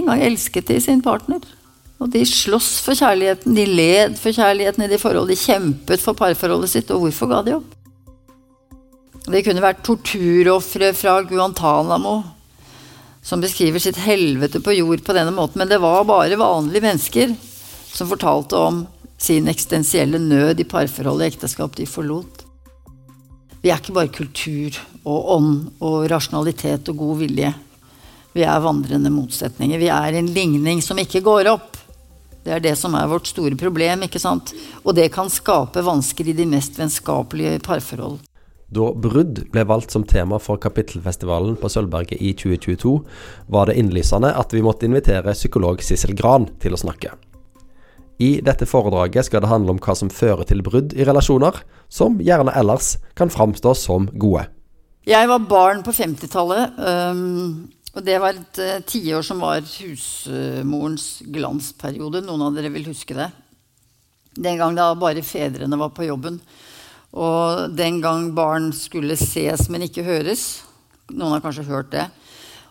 engang elsket de sin partner. Og de sloss for kjærligheten, de led for kjærligheten i de forhold, de kjempet for parforholdet sitt. Og hvorfor ga de opp? Det kunne vært torturofre fra Guantánamo som beskriver sitt helvete på jord på denne måten. Men det var bare vanlige mennesker som fortalte om sin eksistensielle nød i parforholdet og ekteskap de forlot. Vi er ikke bare kultur og ånd og rasjonalitet og god vilje. Vi er vandrende motsetninger. Vi er en ligning som ikke går opp. Det er det som er vårt store problem. ikke sant? Og det kan skape vansker i de mest vennskapelige parforhold. Da brudd ble valgt som tema for kapittelfestivalen på Sølvberget i 2022, var det innlysende at vi måtte invitere psykolog Sissel Gran til å snakke. I dette foredraget skal det handle om hva som fører til brudd i relasjoner, som gjerne ellers kan framstå som gode. Jeg var barn på 50-tallet, um, og det var et uh, tiår som var husmorens glansperiode. Noen av dere vil huske det. Den gang da bare fedrene var på jobben. Og den gang barn skulle ses, men ikke høres. Noen har kanskje hørt det.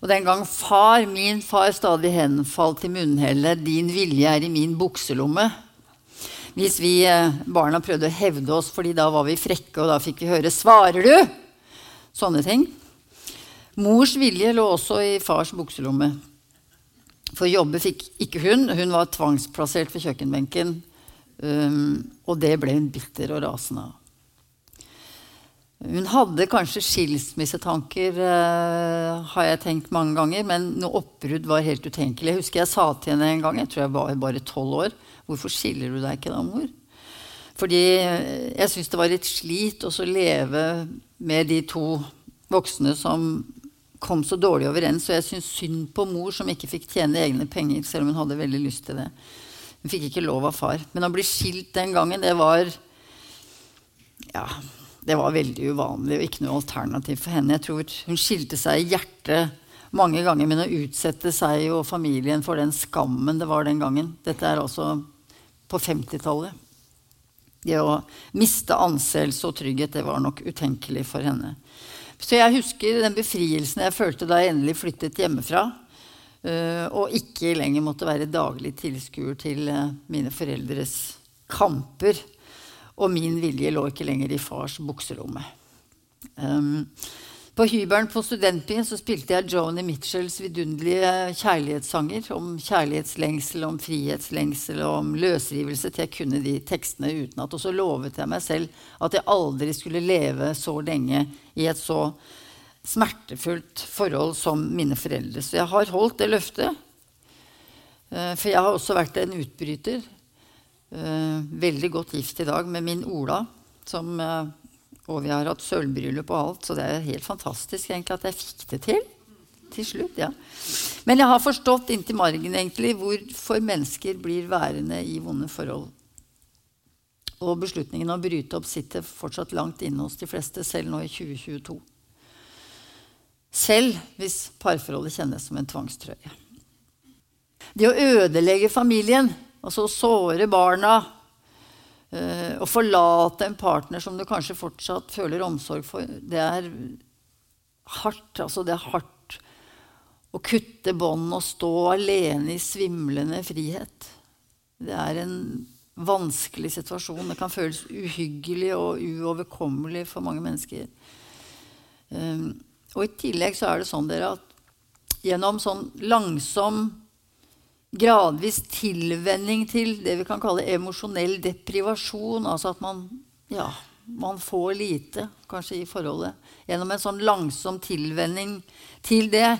Og den gang far, min far, stadig henfalt til munnhellet 'Din vilje er i min bukselomme'. Hvis vi eh, barna prøvde å hevde oss, fordi da var vi frekke, og da fikk vi høre 'Svarer du?' Sånne ting. Mors vilje lå også i fars bukselomme. For jobbe fikk ikke hun. Hun var tvangsplassert ved kjøkkenbenken. Um, og det ble hun bitter og rasende av. Hun hadde kanskje skilsmissetanker, uh, har jeg tenkt mange ganger, men noe oppbrudd var helt utenkelig. Jeg husker jeg sa til henne en gang, jeg tror jeg var bare tolv år, 'Hvorfor skiller du deg ikke da, mor?' Fordi eh, jeg syntes det var litt slit å leve med de to voksne som kom så dårlig overens. Og jeg syns synd på mor som ikke fikk tjene egne penger, selv om hun hadde veldig lyst til det. Hun fikk ikke lov av far. Men å bli skilt den gangen, det var Ja, det var veldig uvanlig og ikke noe alternativ for henne. Jeg tror hun skilte seg i hjertet mange ganger, men å utsette seg og familien for den skammen det var den gangen Dette er altså på 50-tallet. Det å miste anseelse og trygghet, det var nok utenkelig for henne. Så jeg husker den befrielsen jeg følte da jeg endelig flyttet hjemmefra. Uh, og ikke lenger måtte være daglig tilskuer til uh, mine foreldres kamper og min vilje lå ikke lenger i fars bukselomme. På hybelen på studentbyen så spilte jeg Joni Mitchells vidunderlige kjærlighetssanger om kjærlighetslengsel, om frihetslengsel og om løsrivelse til jeg kunne de tekstene utenat. Og så lovet jeg meg selv at jeg aldri skulle leve så lenge i et så smertefullt forhold som mine foreldre. Så jeg har holdt det løftet. Eh, for jeg har også vært en utbryter. Uh, veldig godt gift i dag med min Ola. Som, uh, og vi har hatt sølvbryllup og alt, så det er helt fantastisk egentlig at jeg fikk det til. Til slutt, ja. Men jeg har forstått inntil margen egentlig hvorfor mennesker blir værende i vonde forhold. Og beslutningen å bryte opp sitter fortsatt langt inne hos de fleste, selv nå i 2022. Selv hvis parforholdet kjennes som en tvangstrøye. Det å ødelegge familien Altså å såre barna. Uh, å forlate en partner som du kanskje fortsatt føler omsorg for, det er hardt. Altså, det er hardt å kutte bånd og stå alene i svimlende frihet. Det er en vanskelig situasjon. Det kan føles uhyggelig og uoverkommelig for mange mennesker. Um, og i tillegg så er det sånn dere at gjennom sånn langsom gradvis tilvenning til det vi kan kalle emosjonell deprivasjon. Altså at man, ja, man får lite, kanskje, i forholdet. Gjennom en sånn langsom tilvenning til det,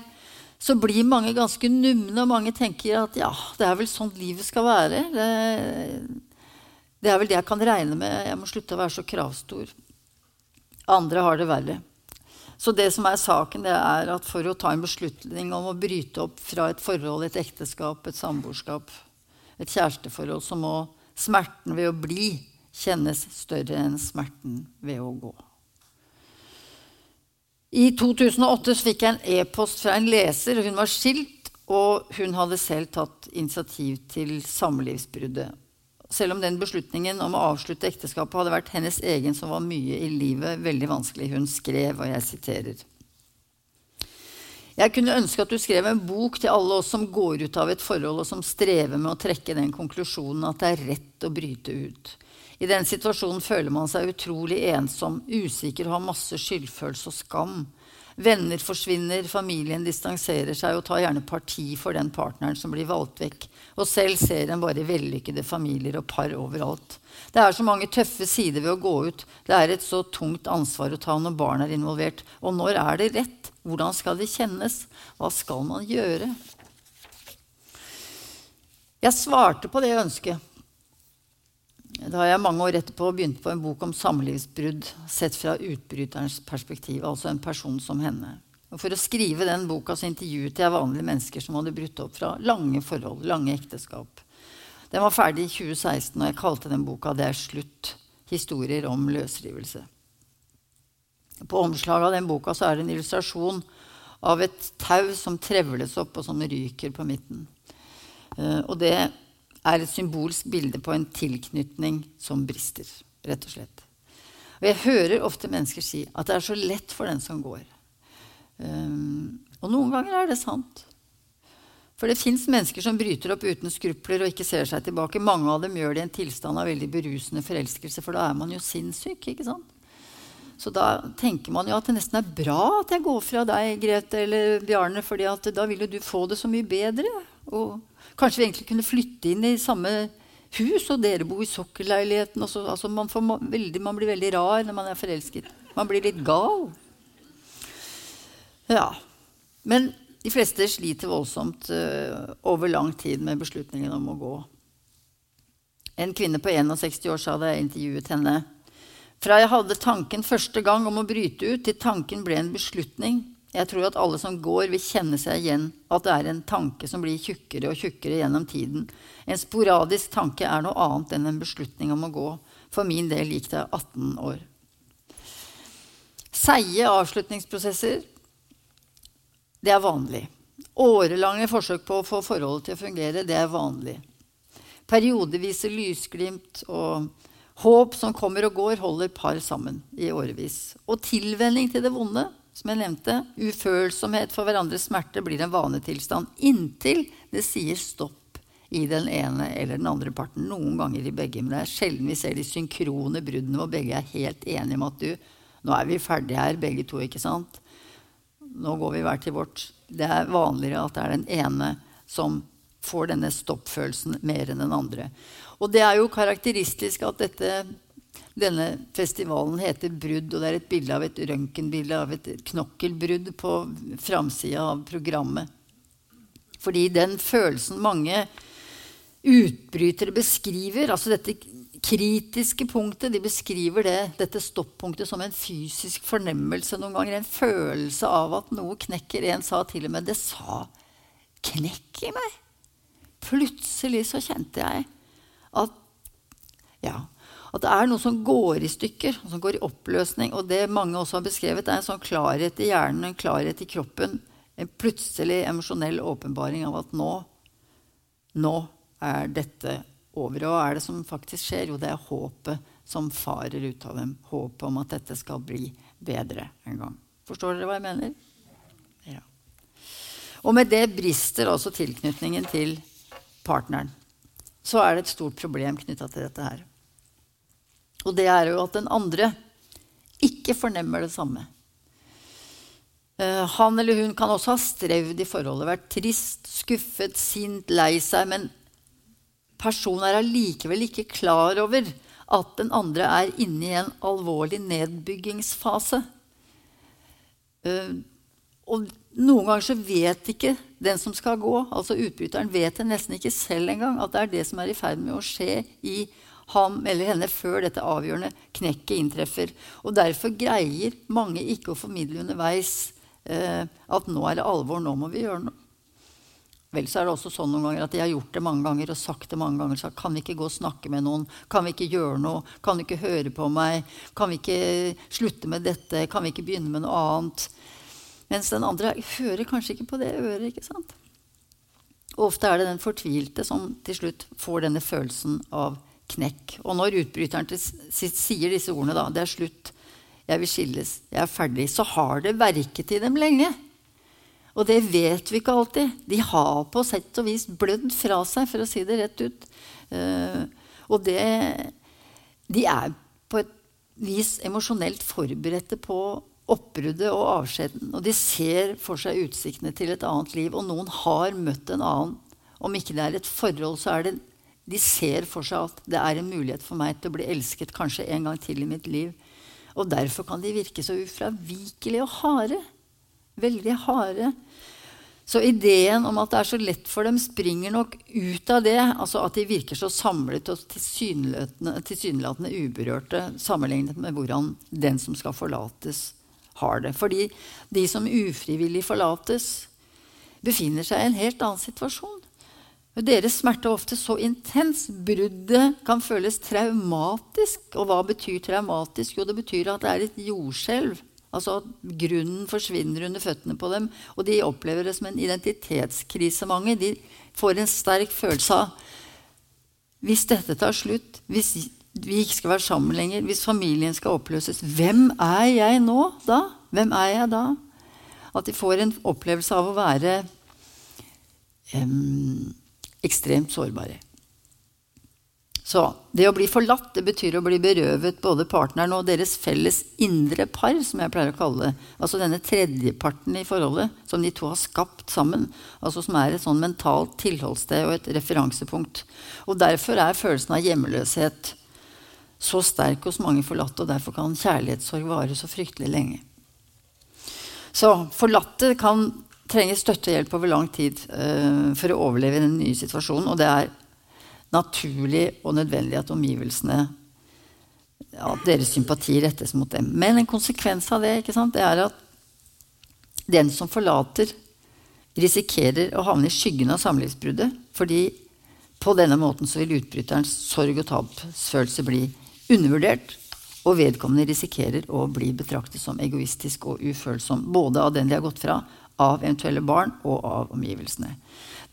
så blir mange ganske numne, og mange tenker at ja, det er vel sånn livet skal være. Det, det er vel det jeg kan regne med. Jeg må slutte å være så kravstor. Andre har det verre. Så det som er saken, det er at for å ta en beslutning om å bryte opp fra et forhold, et ekteskap, et samboerskap, et kjæresteforhold, så må smerten ved å bli kjennes større enn smerten ved å gå. I 2008 fikk jeg en e-post fra en leser. Hun var skilt, og hun hadde selv tatt initiativ til samlivsbruddet selv om den beslutningen om å avslutte ekteskapet hadde vært hennes egen, som var mye i livet veldig vanskelig. Hun skrev, og jeg siterer Jeg kunne ønske at du skrev en bok til alle oss som går ut av et forhold, og som strever med å trekke den konklusjonen at det er rett å bryte ut. I den situasjonen føler man seg utrolig ensom, usikker og har masse skyldfølelse og skam. Venner forsvinner, familien distanserer seg og tar gjerne parti for den partneren som blir valgt vekk. Og selv ser en bare vellykkede familier og par overalt. Det er så mange tøffe sider ved å gå ut. Det er et så tungt ansvar å ta når barn er involvert. Og når er det rett? Hvordan skal det kjennes? Hva skal man gjøre? Jeg svarte på det ønsket da jeg mange år etterpå begynt på en bok om samlivsbrudd sett fra utbryterens perspektiv, altså en person som henne. Og for å skrive den boka så intervjuet jeg vanlige mennesker som hadde brutt opp fra lange forhold, lange ekteskap. Den var ferdig i 2016, og jeg kalte den boka 'Det er slutt'. Historier om løsrivelse. På omslaget av den boka så er det en illustrasjon av et tau som trevles opp, og som ryker på midten. Uh, og det er et symbolsk bilde på en tilknytning som brister. rett og slett. Og jeg hører ofte mennesker si at det er så lett for den som går. Um, og noen ganger er det sant. For det fins mennesker som bryter opp uten skrupler og ikke ser seg tilbake. Mange av dem gjør det i en tilstand av veldig berusende forelskelse, for da er man jo sinnssyk. ikke sant? Så da tenker man jo at det nesten er bra at jeg går fra deg, Grete eller Bjarne, for da vil jo du få det så mye bedre. Og Kanskje vi egentlig kunne flytte inn i samme hus, og dere bo i sokkelleiligheten. Altså, man, veldig, man, blir veldig rar når man er forelsket. Man blir litt gal. Ja. Men de fleste sliter voldsomt uh, over lang tid med beslutningen om å gå. En kvinne på 61 år sa da jeg intervjuet henne Fra jeg hadde tanken første gang om å bryte ut, til tanken ble en beslutning, jeg tror at alle som går, vil kjenne seg igjen at det er en tanke som blir tjukkere og tjukkere gjennom tiden. En sporadisk tanke er noe annet enn en beslutning om å gå. For min del gikk det 18 år. Seige avslutningsprosesser, det er vanlig. Årelange forsøk på å få forholdet til å fungere, det er vanlig. Periodevise lysglimt og håp som kommer og går, holder par sammen i årevis. Og tilvenning til det vonde som jeg nevnte, ufølsomhet for hverandres smerte blir en vanetilstand inntil det sier stopp i den ene eller den andre parten. Noen ganger i begge. Men det er sjelden vi ser de synkrone bruddene hvor begge er helt enige om at du, nå er vi ferdige her, begge to. ikke sant? Nå går vi hver til vårt. Det er vanligere at det er den ene som får denne stoppfølelsen mer enn den andre. Og det er jo karakteristisk at dette denne festivalen heter 'Brudd', og det er et bilde av et røntgenbilde av et knokkelbrudd på framsida av programmet. Fordi den følelsen mange utbrytere beskriver, altså dette kritiske punktet, de beskriver det, dette stoppunktet som en fysisk fornemmelse noen ganger. En følelse av at noe knekker. En sa til og med 'Det sa knekk i meg'. Plutselig så kjente jeg at ja, at det er noe som går i stykker, som går i oppløsning. Og det mange også har beskrevet, er en sånn klarhet i hjernen, en klarhet i kroppen. En plutselig emosjonell åpenbaring av at nå, nå er dette over. Og hva er det som faktisk skjer? Jo, det er håpet som farer ut av dem. Håpet om at dette skal bli bedre en gang. Forstår dere hva jeg mener? Ja. Og med det brister altså tilknytningen til partneren. Så er det et stort problem knytta til dette her. Og det er jo at den andre ikke fornemmer det samme. Uh, han eller hun kan også ha strevd i forholdet, vært trist, skuffet, sint, lei seg. Men personen er allikevel ikke klar over at den andre er inne i en alvorlig nedbyggingsfase. Uh, og noen ganger så vet ikke den som skal gå, altså utbryteren, vet det nesten ikke selv engang at det er det som er i ferd med å skje i ham eller henne før dette avgjørende knekket inntreffer. Og derfor greier mange ikke å formidle underveis eh, at nå er det alvor, nå må vi gjøre noe. Vel, så er det også sånn noen ganger at de har gjort det mange ganger og sagt det mange ganger. Så kan vi ikke gå og snakke med noen? Kan vi ikke gjøre noe? Kan du ikke høre på meg? Kan vi ikke slutte med dette? Kan vi ikke begynne med noe annet? Mens den andre hører kanskje ikke på det øret. ikke sant? Ofte er det den fortvilte som til slutt får denne følelsen av knekk. Og når utbryteren til sitt sier disse ordene, da, 'Det er slutt. Jeg vil skilles. Jeg er ferdig', så har det verket i dem lenge. Og det vet vi ikke alltid. De har på sett og vis blødd fra seg, for å si det rett ut. Uh, og det De er på et vis emosjonelt forberedte på oppbruddet og avskjeden. Og de ser for seg utsiktene til et annet liv. Og noen har møtt en annen. Om ikke det er et forhold, så er det De ser for seg at det er en mulighet for meg til å bli elsket kanskje en gang til i mitt liv. Og derfor kan de virke så ufravikelige og harde. Veldig harde. Så ideen om at det er så lett for dem, springer nok ut av det. Altså at de virker så samlet og tilsynelatende uberørte sammenlignet med hvordan den som skal forlates, har det. Fordi de som ufrivillig forlates, befinner seg i en helt annen situasjon. Deres smerte er ofte så intens. Bruddet kan føles traumatisk. Og hva betyr traumatisk? Jo, det betyr at det er et jordskjelv Altså at grunnen forsvinner under føttene på dem. Og de opplever det som en identitetskrise, mange. De får en sterk følelse av Hvis dette tar slutt, hvis vi ikke skal være sammen lenger, hvis familien skal oppløses, hvem er jeg nå da? Hvem er jeg da? At de får en opplevelse av å være um, ekstremt sårbare. Så det å bli forlatt det betyr å bli berøvet både partneren og deres felles indre par, som jeg pleier å kalle det. Altså denne tredjeparten i forholdet som de to har skapt sammen. Altså som er et sånn mentalt tilholdssted og et referansepunkt. Og derfor er følelsen av hjemløshet så sterk hos mange forlatte, og derfor kan kjærlighetssorg vare så fryktelig lenge. Så forlatte kan trenge støtte og hjelp over lang tid uh, for å overleve i den nye situasjonen. Og det er naturlig og nødvendig at omgivelsene ja, deres sympati rettes mot dem. Men en konsekvens av det, det er at den som forlater, risikerer å havne i skyggen av samlivsbruddet. Fordi på denne måten vil utbryterens sorg og tapsfølelse bli undervurdert. Og vedkommende risikerer å bli betraktet som egoistisk og ufølsom. Både av den de har gått fra, av eventuelle barn og av omgivelsene.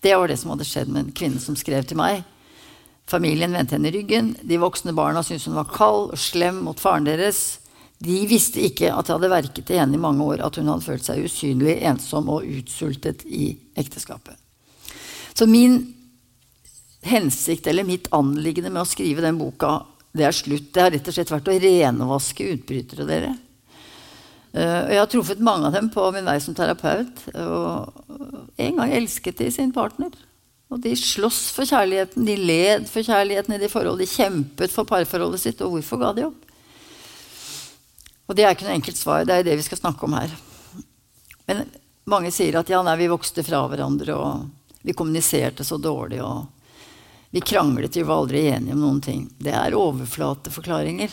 Det var det som hadde skjedd med en kvinne som skrev til meg Familien vendte henne i ryggen. De voksne barna syntes hun var kald og slem mot faren deres. De visste ikke at det hadde verket i henne i mange år at hun hadde følt seg usynlig, ensom og utsultet i ekteskapet. Så min hensikt, eller mitt anliggende med å skrive den boka, det er slutt. Det har rett og slett vært å renvaske utbrytere, dere. Uh, jeg har truffet mange av dem på min vei som terapeut. Og en gang elsket de sin partner. Og de sloss for kjærligheten, de led for kjærligheten i de forhold. De kjempet for parforholdet sitt. Og hvorfor ga de opp? Og det er ikke noe enkelt svar. Det er det vi skal snakke om her. Men mange sier at ja, nei, vi vokste fra hverandre, og vi kommuniserte så dårlig, og vi kranglet, vi var aldri enige om noen ting. Det er overflateforklaringer.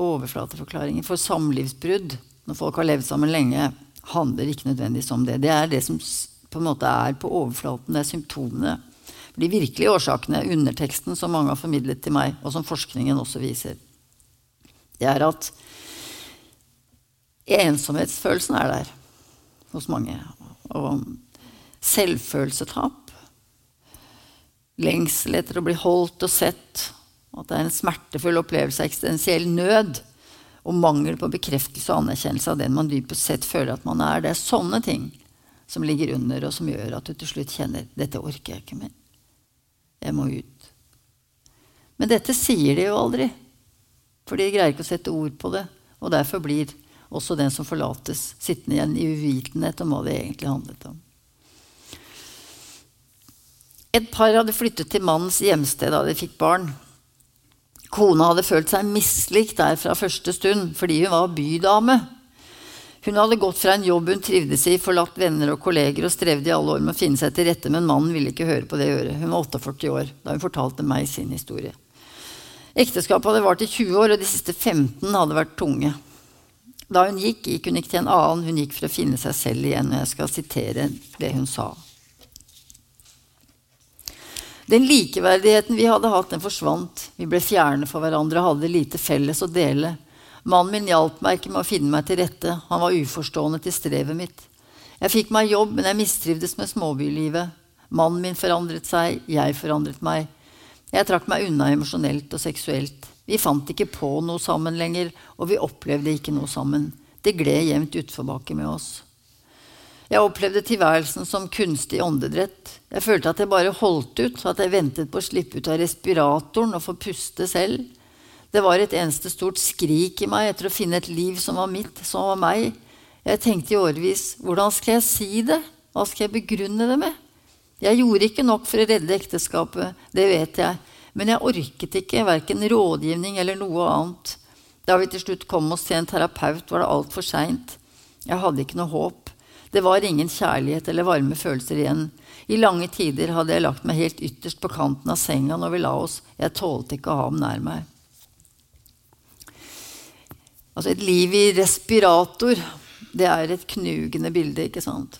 Overflateforklaringer. For samlivsbrudd, når folk har levd sammen lenge, handler ikke nødvendigvis om det. Det er det som på en måte er på overflaten. Det er symptomene. De virkelige årsakene, underteksten, som mange har formidlet til meg, og som forskningen også viser, det er at ensomhetsfølelsen er der hos mange. Og selvfølelsetap. Lengsel etter å bli holdt og sett. At det er en smertefull opplevelse av eksistensiell nød. Og mangel på bekreftelse og anerkjennelse av den man dypest sett føler at man er. Det er sånne ting som ligger under, og som gjør at du til slutt kjenner 'Dette orker jeg ikke mer. Jeg må ut'. Men dette sier de jo aldri, for de greier ikke å sette ord på det. Og derfor blir også den som forlates, sittende igjen i uvitenhet om hva det egentlig handlet om. Et par hadde flyttet til mannens hjemsted da de fikk barn. Kona hadde følt seg mislikt der fra første stund fordi hun var bydame. Hun hadde gått fra en jobb hun trivdes i, forlatt venner og kolleger og strevde i alle år med å finne seg til rette, men mannen ville ikke høre på det øret. Hun var 48 år da hun fortalte meg sin historie. Ekteskapet hadde vart i 20 år, og de siste 15 hadde vært tunge. Da hun gikk, gikk hun ikke til en annen, hun gikk for å finne seg selv igjen. Og jeg skal sitere det hun sa. Den likeverdigheten vi hadde hatt, den forsvant. Vi ble fjerne for hverandre og hadde lite felles å dele. Mannen min hjalp meg ikke med å finne meg til rette. Han var uforstående til strevet mitt. Jeg fikk meg jobb, men jeg mistrivdes med småbylivet. Mannen min forandret seg, jeg forandret meg. Jeg trakk meg unna emosjonelt og seksuelt. Vi fant ikke på noe sammen lenger, og vi opplevde ikke noe sammen. Det gled jevnt utforbakke med oss. Jeg opplevde tilværelsen som kunstig åndedrett. Jeg følte at jeg bare holdt ut, at jeg ventet på å slippe ut av respiratoren og få puste selv. Det var et eneste stort skrik i meg etter å finne et liv som var mitt, som var meg. Jeg tenkte i årevis hvordan skal jeg si det? Hva skal jeg begrunne det med? Jeg gjorde ikke nok for å redde ekteskapet, det vet jeg, men jeg orket ikke verken rådgivning eller noe annet. Da vi til slutt kom oss til en terapeut, var det altfor seint. Jeg hadde ikke noe håp. Det var ingen kjærlighet eller varme følelser igjen. I lange tider hadde jeg lagt meg helt ytterst på kanten av senga når vi la oss. Jeg tålte ikke å ha ham nær meg. Altså Et liv i respirator, det er et knugende bilde, ikke sant?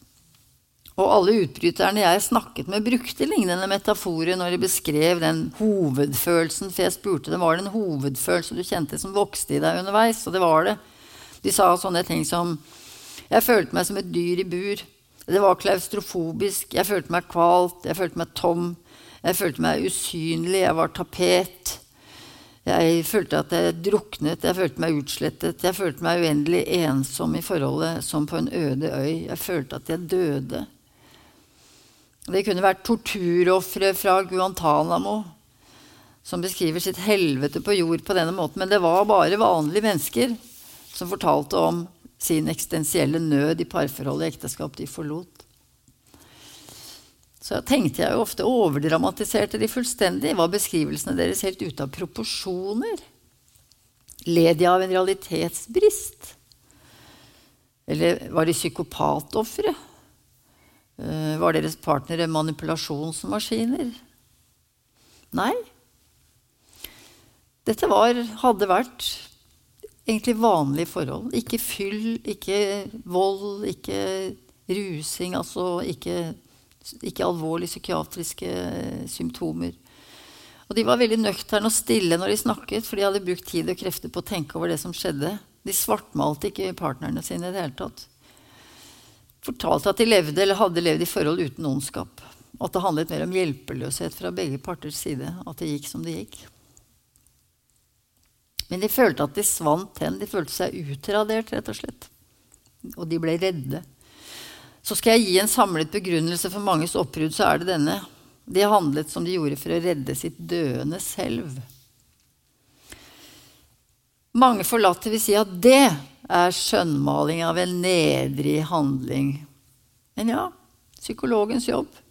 Og alle utbryterne jeg snakket med, brukte lignende metaforer når de beskrev den hovedfølelsen. For jeg spurte dem var det en hovedfølelse du kjente som vokste i deg underveis. Og det var det. De sa sånne ting som Jeg følte meg som et dyr i bur. Det var klaustrofobisk. Jeg følte meg kvalt. Jeg følte meg tom. Jeg følte meg usynlig. Jeg var tapet. Jeg følte at jeg druknet. Jeg følte meg utslettet. Jeg følte meg uendelig ensom i forholdet, som på en øde øy. Jeg følte at jeg døde. Det kunne vært torturofre fra Guantánamo som beskriver sitt helvete på jord på denne måten. Men det var bare vanlige mennesker som fortalte om sin eksistensielle nød i parforholdet i ekteskap de forlot. Så tenkte jeg jo ofte overdramatiserte de fullstendig. Var beskrivelsene deres helt ute av proporsjoner? Led de av en realitetsbrist? Eller var de psykopatofre? Uh, var deres partnere manipulasjonsmaskiner? Nei. Dette var, hadde vært egentlig vanlige forhold. Ikke fyll, ikke vold, ikke rusing. Altså ikke, ikke alvorlige psykiatriske symptomer. Og de var veldig nøkterne og stille når de snakket, for de hadde brukt tid og krefter på å tenke over det som skjedde. De svartmalte ikke partnerne sine i det hele tatt fortalte at de levde eller hadde levd i forhold uten ondskap. At det handlet mer om hjelpeløshet fra begge parters side. At det gikk som det gikk. Men de følte at de svant hen. De følte seg utradert, rett og slett. Og de ble redde. Så skal jeg gi en samlet begrunnelse for manges oppbrudd, så er det denne. De handlet som de gjorde for å redde sitt døende selv. Mange forlatte vil si at det er skjønnmaling av en nedrig handling. Men ja, psykologens jobb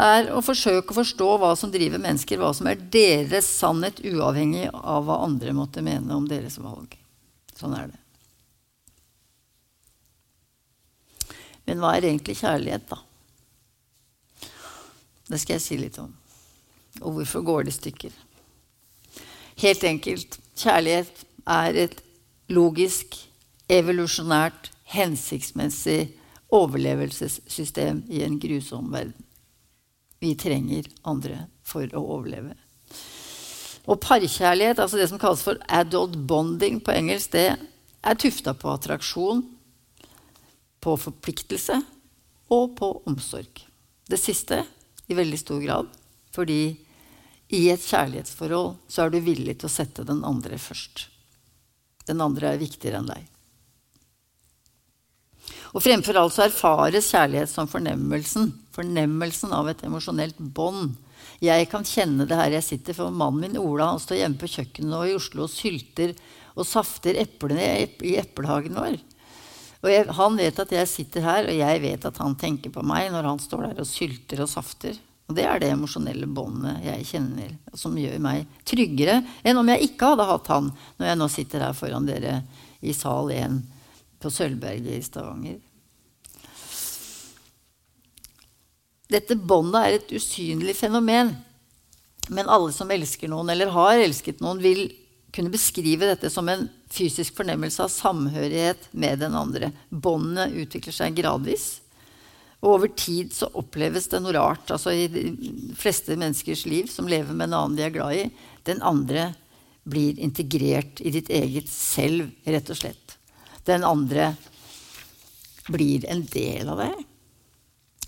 er å forsøke å forstå hva som driver mennesker, hva som er deres sannhet, uavhengig av hva andre måtte mene om deres valg. Sånn er det. Men hva er egentlig kjærlighet, da? Det skal jeg si litt om. Og hvorfor går det i stykker? Helt enkelt. Kjærlighet er et logisk, evolusjonært, hensiktsmessig overlevelsessystem i en grusom verden. Vi trenger andre for å overleve. Og parkjærlighet, altså det som kalles for adult bonding på engelsk, det er tufta på attraksjon, på forpliktelse og på omsorg. Det siste i veldig stor grad fordi i et kjærlighetsforhold så er du villig til å sette den andre først. Den andre er viktigere enn deg. Og fremfor alt så erfares kjærlighet som fornemmelsen. Fornemmelsen av et emosjonelt bånd. Jeg kan kjenne det her jeg sitter, for mannen min Ola han står hjemme på kjøkkenet og i Oslo og sylter og safter eplene i eplehagen vår. Og jeg, han vet at jeg sitter her, og jeg vet at han tenker på meg når han står der og sylter og safter. Og det er det emosjonelle båndet jeg kjenner, som gjør meg tryggere enn om jeg ikke hadde hatt han når jeg nå sitter her foran dere i sal 1 på Sølvberget i Stavanger. Dette båndet er et usynlig fenomen. Men alle som elsker noen, eller har elsket noen, vil kunne beskrive dette som en fysisk fornemmelse av samhørighet med den andre. Båndet utvikler seg gradvis. Og over tid så oppleves det noe rart. Altså I de fleste menneskers liv som lever med en annen de er glad i, den andre blir integrert i ditt eget selv, rett og slett. Den andre blir en del av deg.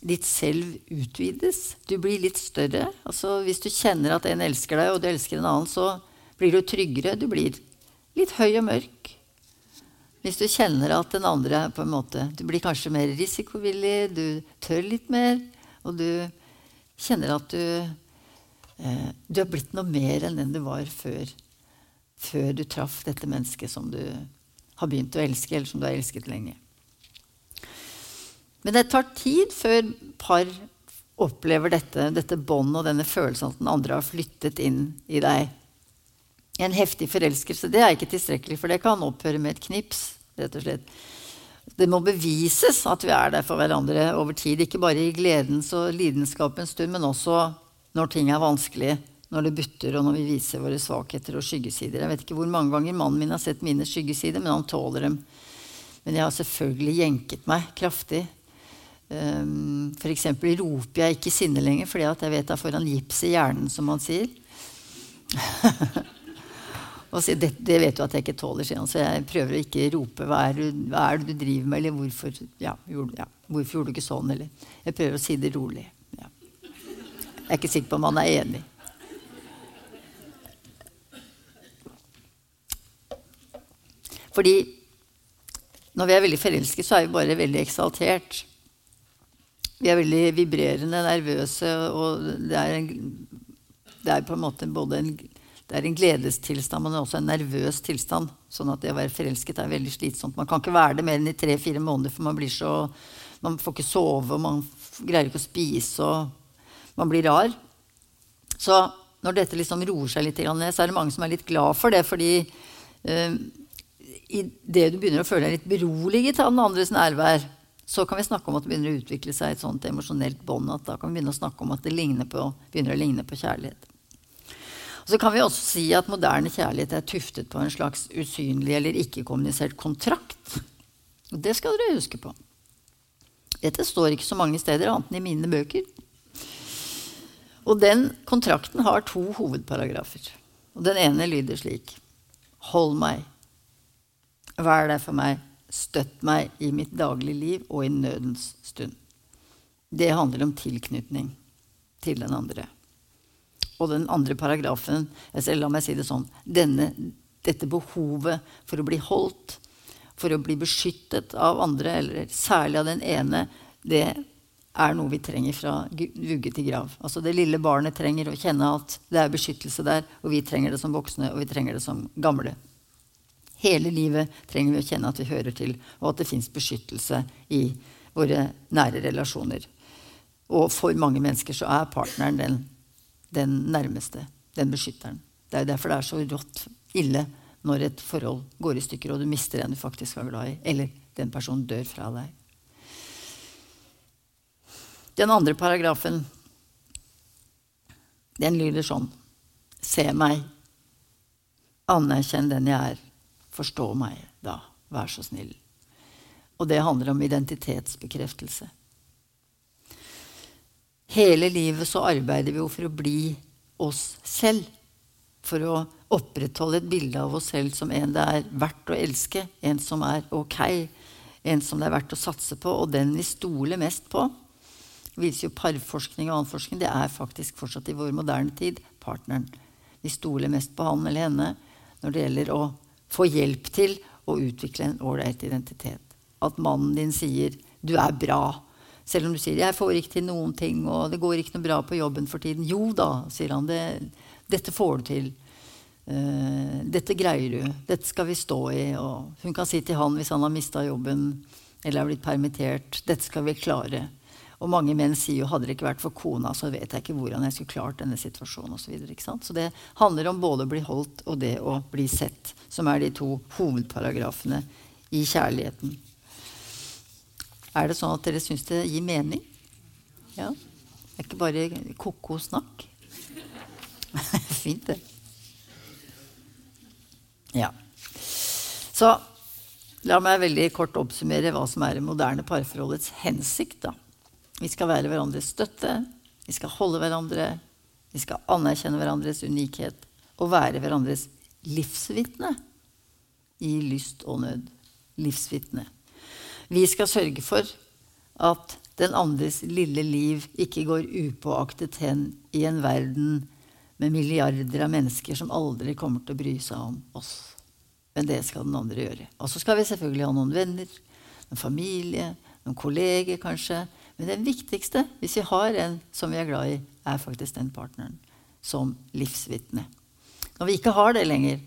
Ditt selv utvides. Du blir litt større. Altså Hvis du kjenner at en elsker deg, og du elsker en annen, så blir du tryggere. Du blir litt høy og mørk. Hvis du kjenner at den andre på en måte Du blir kanskje mer risikovillig, du tør litt mer, og du kjenner at du eh, Du har blitt noe mer enn den du var før, før du traff dette mennesket som du har begynt å elske, eller som du har elsket lenge. Men det tar tid før par opplever dette, dette båndet og denne følelsen at den andre har flyttet inn i deg. En heftig forelskelse det er ikke tilstrekkelig, for det kan opphøre med et knips. rett og slett. Det må bevises at vi er der for hverandre over tid. Ikke bare i gledens og lidenskapens stund, men også når ting er vanskelig. Når det butter, og når vi viser våre svakheter og skyggesider. Jeg vet ikke hvor mange ganger mannen min har sett mine skyggesider, men han tåler dem. Men jeg har selvfølgelig jenket meg kraftig Um, F.eks. roper jeg ikke sinne lenger fordi jeg vet jeg får en gips i hjernen, som man sier. sier, det, det, vet du at jeg ikke tåler, sier han. Så jeg prøver å ikke rope. Hva er, du, hva er det du driver med? Eller hvorfor, ja, gjorde, ja, hvorfor gjorde du ikke sånn? Eller jeg prøver å si det rolig. Ja. Jeg er ikke sikker på om han er enig. Fordi når vi er veldig forelsket, så er vi bare veldig eksaltert. Vi er veldig vibrerende, nervøse, og det er, en, det er på en måte både en, en gledestilstand, men også en nervøs tilstand. Sånn at det å være forelsket er veldig slitsomt. Man kan ikke være det mer enn i tre-fire måneder, for man blir så Man får ikke sove, og man greier ikke å spise, og man blir rar. Så når dette liksom roer seg litt ned, så er det mange som er litt glad for det, fordi uh, i det du begynner å føle deg litt beroliget av den andres nærvær, så kan vi snakke om at det begynner å utvikle seg et sånt emosjonelt bånd. at Da kan vi begynne å snakke om at det på, begynner å ligne på kjærlighet. Og så kan vi også si at moderne kjærlighet er tuftet på en slags usynlig eller ikke-kommunisert kontrakt. Det skal dere huske på. Dette står ikke så mange steder annet enn i mine bøker. Og den kontrakten har to hovedparagrafer. Og den ene lyder slik Hold meg. Vær det for meg Støtt meg i mitt daglige liv og i nødens stund. Det handler om tilknytning til den andre. Og den andre paragrafen La meg si det sånn. Denne, dette behovet for å bli holdt, for å bli beskyttet av andre, eller særlig av den ene, det er noe vi trenger fra vugge til grav. Altså Det lille barnet trenger å kjenne at det er beskyttelse der, og vi trenger det som voksne, og vi trenger det som gamle. Hele livet trenger vi å kjenne at vi hører til, og at det fins beskyttelse i våre nære relasjoner. Og for mange mennesker så er partneren den, den nærmeste, den beskytteren. Det er derfor det er så rått ille når et forhold går i stykker, og du mister en du faktisk var glad i, eller den personen dør fra deg. Den andre paragrafen, den lyder sånn Se meg. Anerkjenn den jeg er. Forstå meg, da. Vær så snill. Og det handler om identitetsbekreftelse. Hele livet så arbeider vi jo for å bli oss selv. For å opprettholde et bilde av oss selv som en det er verdt å elske. En som er ok. En som det er verdt å satse på, og den vi stoler mest på. Viser jo parforskning og annen forskning. Det er faktisk fortsatt i vår moderne tid partneren. Vi stoler mest på han eller henne når det gjelder å få hjelp til å utvikle en ålreit identitet. At mannen din sier 'du er bra'. Selv om du sier 'jeg får ikke til noen ting', og 'det går ikke noe bra på jobben for tiden'. Jo da, sier han. Det, 'Dette får du til'. Uh, 'Dette greier du. Dette skal vi stå i'. Og hun kan si til han hvis han har mista jobben eller er blitt permittert 'Dette skal vi klare'. Og mange menn sier jo hadde det ikke vært for kona, så vet jeg ikke hvordan jeg skulle klart denne situasjonen osv. Så, videre, så det handler om både å bli holdt og det å bli sett, som er de to hovedparagrafene i kjærligheten. Er det sånn at dere syns det gir mening? Ja? Det er ikke bare ko-ko snakk? Fint, det. Ja. Så la meg veldig kort oppsummere hva som er det moderne parforholdets hensikt. da. Vi skal være hverandres støtte, vi skal holde hverandre, vi skal anerkjenne hverandres unikhet og være hverandres livsvitne i lyst og nød. Livsvitne. Vi skal sørge for at den andres lille liv ikke går upåaktet hen i en verden med milliarder av mennesker som aldri kommer til å bry seg om oss. Men det skal den andre gjøre. Og så skal vi selvfølgelig ha noen venner, en familie, noen kolleger kanskje. Men det viktigste, hvis vi har en som vi er glad i, er faktisk den partneren som livsvitne. Når vi ikke har det lenger,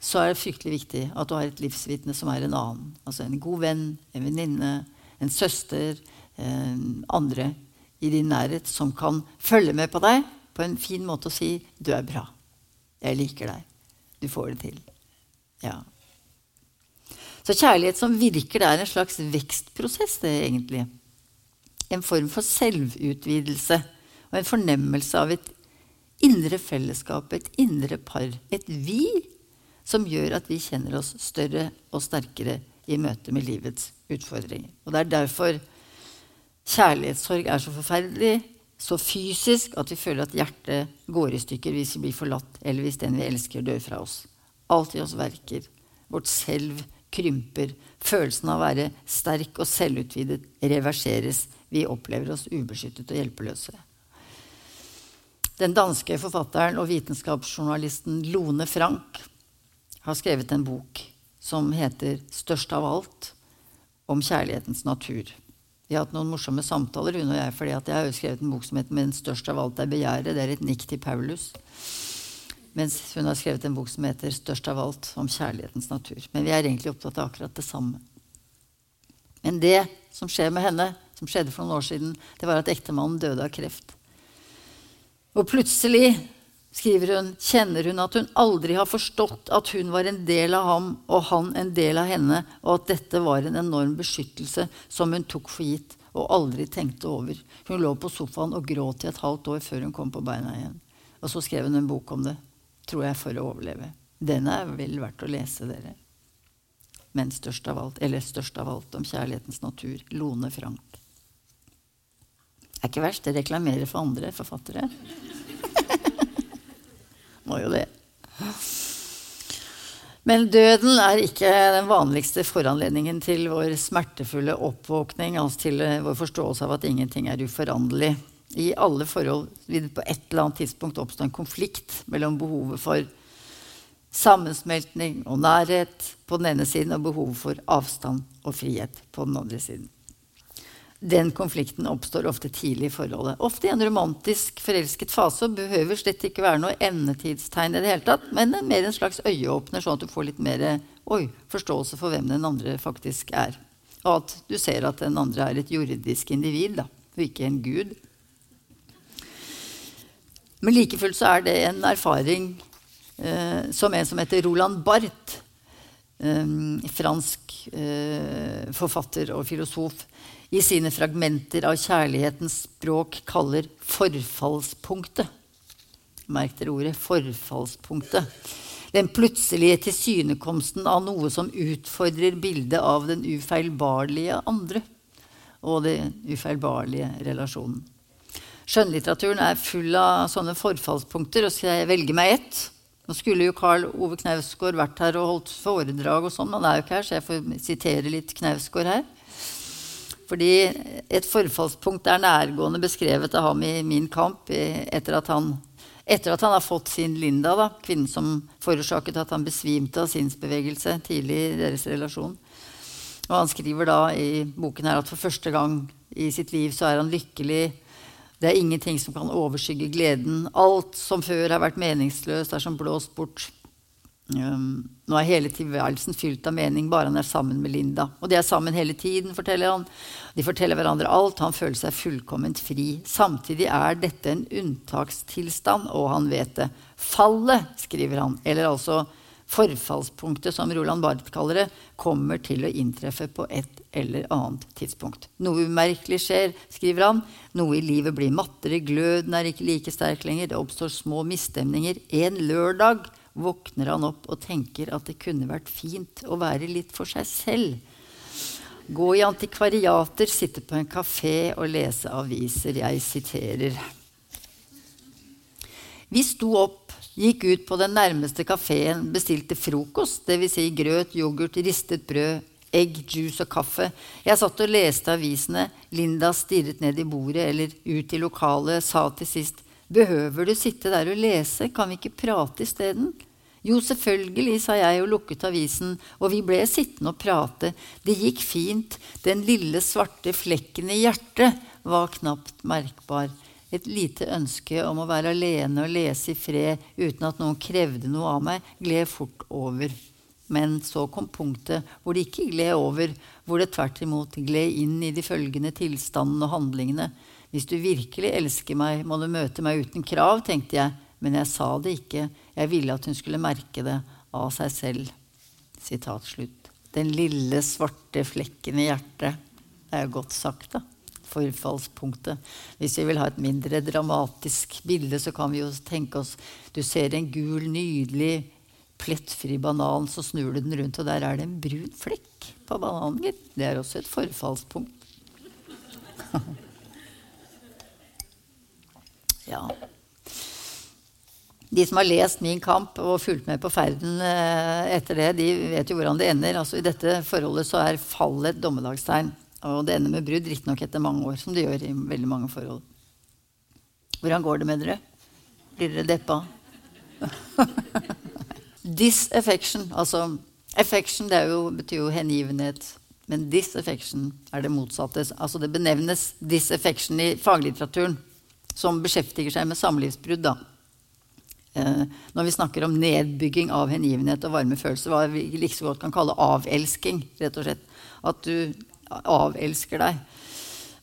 så er det fryktelig viktig at du har et livsvitne som er en annen. Altså en god venn, en venninne, en søster, eh, andre i din nærhet som kan følge med på deg på en fin måte og si 'Du er bra. Jeg liker deg. Du får det til'. Ja. Så kjærlighet som virker, det er en slags vekstprosess, det egentlig. En form for selvutvidelse og en fornemmelse av et indre fellesskap, et indre par, et vi, som gjør at vi kjenner oss større og sterkere i møte med livets utfordringer. Og Det er derfor kjærlighetssorg er så forferdelig, så fysisk at vi føler at hjertet går i stykker hvis vi blir forlatt, eller hvis den vi elsker, dør fra oss. Alt i oss verker. Vårt selv krymper. Følelsen av å være sterk og selvutvidet reverseres. Vi opplever oss ubeskyttet og hjelpeløse. Den danske forfatteren og vitenskapsjournalisten Lone Frank har skrevet en bok som heter 'Størst av alt', om kjærlighetens natur. Vi har hatt noen morsomme samtaler, hun og jeg, fordi jeg har jo skrevet en bok som heter 'Men størst av alt er begjæret'. Det er et nikk til Paulus. Mens hun har skrevet en bok som heter 'Størst av alt', om kjærlighetens natur. Men vi er egentlig opptatt av akkurat det samme. Men det som skjer med henne, som skjedde for noen år siden, det var at ektemannen døde av kreft. Og plutselig skriver hun, kjenner hun at hun aldri har forstått at hun var en del av ham og han en del av henne, og at dette var en enorm beskyttelse som hun tok for gitt og aldri tenkte over. Hun lå på sofaen og gråt i et halvt år før hun kom på beina igjen. Og så skrev hun en bok om det, tror jeg, for å overleve. Den er vel verdt å lese, dere. Men størst av alt, eller størst av alt om kjærlighetens natur. Lone Frank. Det er ikke verst. Det reklamerer for andre forfattere. Må jo det. Men døden er ikke den vanligste foranledningen til vår smertefulle oppvåkning, altså til eh, vår forståelse av at ingenting er uforanderlig. I alle forhold vil det på et eller annet tidspunkt oppstå en konflikt mellom behovet for sammensmeltning og nærhet på den ene siden og behovet for avstand og frihet på den andre siden den konflikten oppstår ofte tidlig i forholdet. Ofte i en romantisk forelsket fase og behøver slett ikke være noe endetidstegn i det hele tatt, men mer en slags øyeåpner, sånn at du får litt mer oi, forståelse for hvem den andre faktisk er. Og at du ser at den andre er et jordisk individ, da, og ikke en gud. Men like fullt så er det en erfaring eh, som en som heter Roland Barth, eh, fransk eh, forfatter og filosof, i sine fragmenter av kjærlighetens språk kaller forfallspunktet. Merk dere ordet 'forfallspunktet'. Den plutselige tilsynekomsten av noe som utfordrer bildet av den ufeilbarlige andre og den ufeilbarlige relasjonen. Skjønnlitteraturen er full av sånne forfallspunkter, og skal jeg velge meg ett Nå skulle jo Karl Ove Knausgård vært her og holdt foredrag, og sånn, men han er jo ikke her, så jeg får sitere litt Knausgård her. Fordi et forfallspunkt er nærgående beskrevet av ham i Min kamp etter at han, etter at han har fått sin Linda, da, kvinnen som forårsaket at han besvimte av sinnsbevegelse tidlig i deres relasjon. Og han skriver da i boken her at for første gang i sitt liv så er han lykkelig. Det er ingenting som kan overskygge gleden. Alt som før har vært meningsløst, er som blåst bort. Um, nå er hele tilværelsen fylt av mening bare han er sammen med Linda. Og de er sammen hele tiden, forteller han. De forteller hverandre alt. Han føler seg fullkomment fri. Samtidig er dette en unntakstilstand, og han vet det. Fallet, skriver han, eller altså forfallspunktet, som Roland Barth kaller det, kommer til å inntreffe på et eller annet tidspunkt. Noe umerkelig skjer, skriver han. Noe i livet blir mattere, gløden er ikke like sterk lenger, det oppstår små misstemninger. En lørdag våkner han opp og tenker at det kunne vært fint å være litt for seg selv. Gå i antikvariater, sitte på en kafé og lese aviser. Jeg siterer. Vi sto opp, gikk ut på den nærmeste kafeen, bestilte frokost, dvs. Si grøt, yoghurt, ristet brød, egg, juice og kaffe. Jeg satt og leste avisene. Linda stirret ned i bordet eller ut i lokalet, sa til sist Behøver du sitte der og lese? Kan vi ikke prate isteden? Jo, selvfølgelig, sa jeg og lukket avisen, og vi ble sittende og prate. Det gikk fint. Den lille svarte flekken i hjertet var knapt merkbar. Et lite ønske om å være alene og lese i fred uten at noen krevde noe av meg, gled fort over. Men så kom punktet hvor det ikke gled over, hvor det tvert imot gled inn i de følgende tilstandene og handlingene. Hvis du virkelig elsker meg, må du møte meg uten krav, tenkte jeg, men jeg sa det ikke. Jeg ville at hun skulle merke det av seg selv. Sitat slutt. Den lille, svarte flekken i hjertet. Det er jo godt sagt, da. Forfallspunktet. Hvis vi vil ha et mindre dramatisk bilde, så kan vi jo tenke oss Du ser en gul, nydelig, plettfri banan, så snur du den rundt, og der er det en brun flekk på bananen. gitt. Det er også et forfallspunkt. ja. De som har lest Min kamp og fulgt med på ferden eh, etter det, de vet jo hvordan det ender. Altså, I dette forholdet så er fallet et dommedagstegn. Og det ender med brudd, riktignok etter mange år, som det gjør i veldig mange forhold. Hvordan går det med dere? Blir dere deppa? Disaffection, altså Affection det jo, betyr jo hengivenhet. Men disaffection er det motsatte. Altså det benevnes disaffection i faglitteraturen, som beskjeftiger seg med samlivsbrudd. da. Eh, når vi snakker om nedbygging av hengivenhet og varme følelser, hva vi like så godt kan kalle avelsking. rett og slett. At du avelsker deg.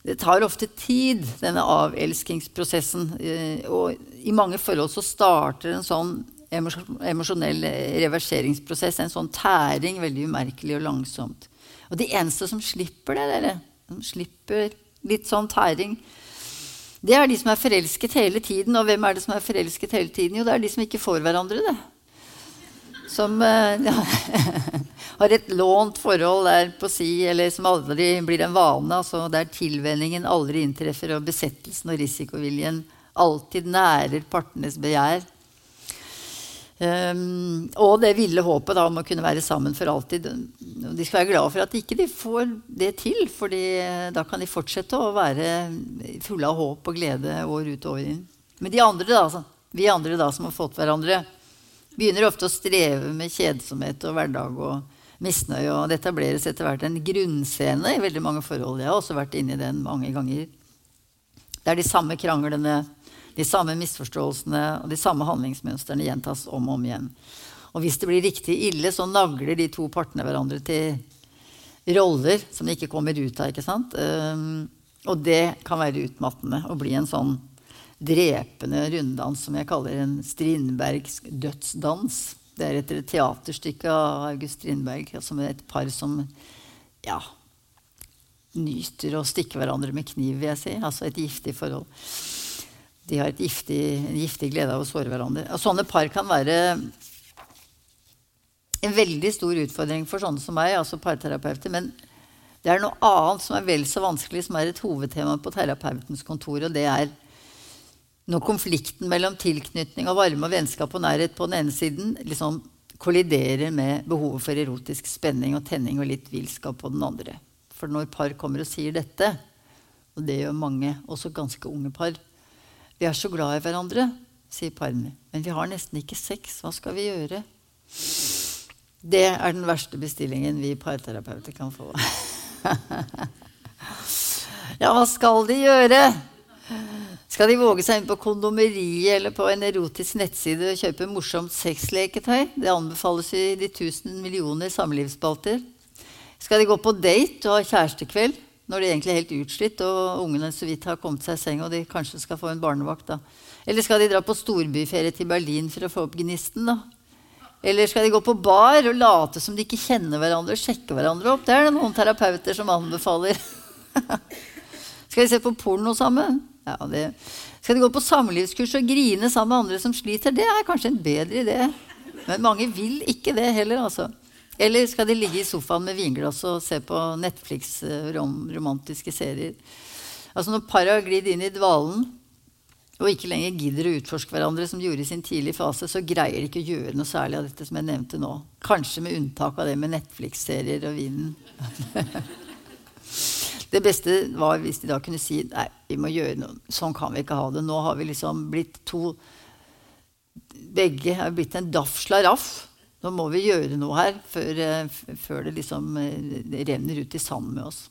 Det tar ofte tid, denne avelskingsprosessen. Eh, og i mange forhold så starter en sånn emosjonell reverseringsprosess, en sånn tæring, veldig umerkelig og langsomt. Og de eneste som slipper det, dere, som slipper litt sånn tæring, det er de som er forelsket hele tiden. Og hvem er det som er forelsket hele tiden? Jo, det er de som ikke får hverandre, det. Som uh, ja, har et lånt forhold der på si, eller som aldri blir en vane. Altså der tilvenningen aldri inntreffer, og besettelsen og risikoviljen alltid nærer partenes begjær. Um, og det ville håpet da, om å kunne være sammen for alltid. De skal være glade for at ikke de får det til, for da kan de fortsette å være fulle av håp og glede år ut og år inn. Men andre da, altså, vi andre da som har fått hverandre, begynner ofte å streve med kjedsomhet og hverdag og misnøye. Og det etableres etter hvert en grunnscene i veldig mange forhold. Jeg har også vært inne i den mange ganger. Det er de samme kranglene de samme misforståelsene og de samme handlingsmønstrene gjentas om og om igjen. Og hvis det blir riktig ille, så nagler de to partene hverandre til roller som de ikke kommer ut av. ikke sant? Um, og det kan være utmattende å bli en sånn drepende runddans som jeg kaller en Strindbergsk dødsdans. Det er etter et teaterstykke av August Strindberg, som er et par som ja, nyter å stikke hverandre med kniv, vil jeg si. Altså et giftig forhold de har giftig, en giftig glede av å såre hverandre. Og sånne par kan være en veldig stor utfordring for sånne som meg, altså parterapeuter. Men det er noe annet som er vel så vanskelig, som er et hovedtema på terapeutens kontor. Og det er når konflikten mellom tilknytning og varme og vennskap og nærhet på den ene siden liksom kolliderer med behovet for erotisk spenning og tenning og litt villskap på den andre. For når par kommer og sier dette, og det gjør mange, også ganske unge par, vi er så glad i hverandre, sier parene. Men vi har nesten ikke sex. Hva skal vi gjøre? Det er den verste bestillingen vi parterapeuter kan få. ja, hva skal de gjøre? Skal de våge seg inn på kondomeriet eller på en erotisk nettside og kjøpe morsomt sexleketøy? Det anbefales i de tusen millioner samlivsspalter. Skal de gå på date og ha kjærestekveld? når de egentlig er helt utslitt og ungene så vidt har kommet seg i seng og de kanskje skal få en barnevakt. da. Eller skal de dra på storbyferie til Berlin for å få opp gnisten? da? Eller skal de gå på bar og late som de ikke kjenner hverandre og sjekke hverandre opp? Det er det noen terapeuter som anbefaler. skal de se på porno sammen? Ja, det. Skal de gå på samlivskurs og grine sammen med andre som sliter? Det er kanskje en bedre idé. Men mange vil ikke det heller, altså. Eller skal de ligge i sofaen med vinglass og se på Netflix-romantiske serier? Altså Når par har glidd inn i dvalen og ikke lenger gidder å utforske hverandre, som de gjorde i sin tidlige fase, så greier de ikke å gjøre noe særlig av dette som jeg nevnte nå. Kanskje med unntak av det med Netflix-serier og vinen. det beste var hvis de da kunne si nei, vi må gjøre noe. sånn kan vi ikke ha det. Nå har vi liksom blitt to begge er blitt en daff slaraff. Nå må vi gjøre noe her før, eh, før det liksom eh, renner ut i sand med oss.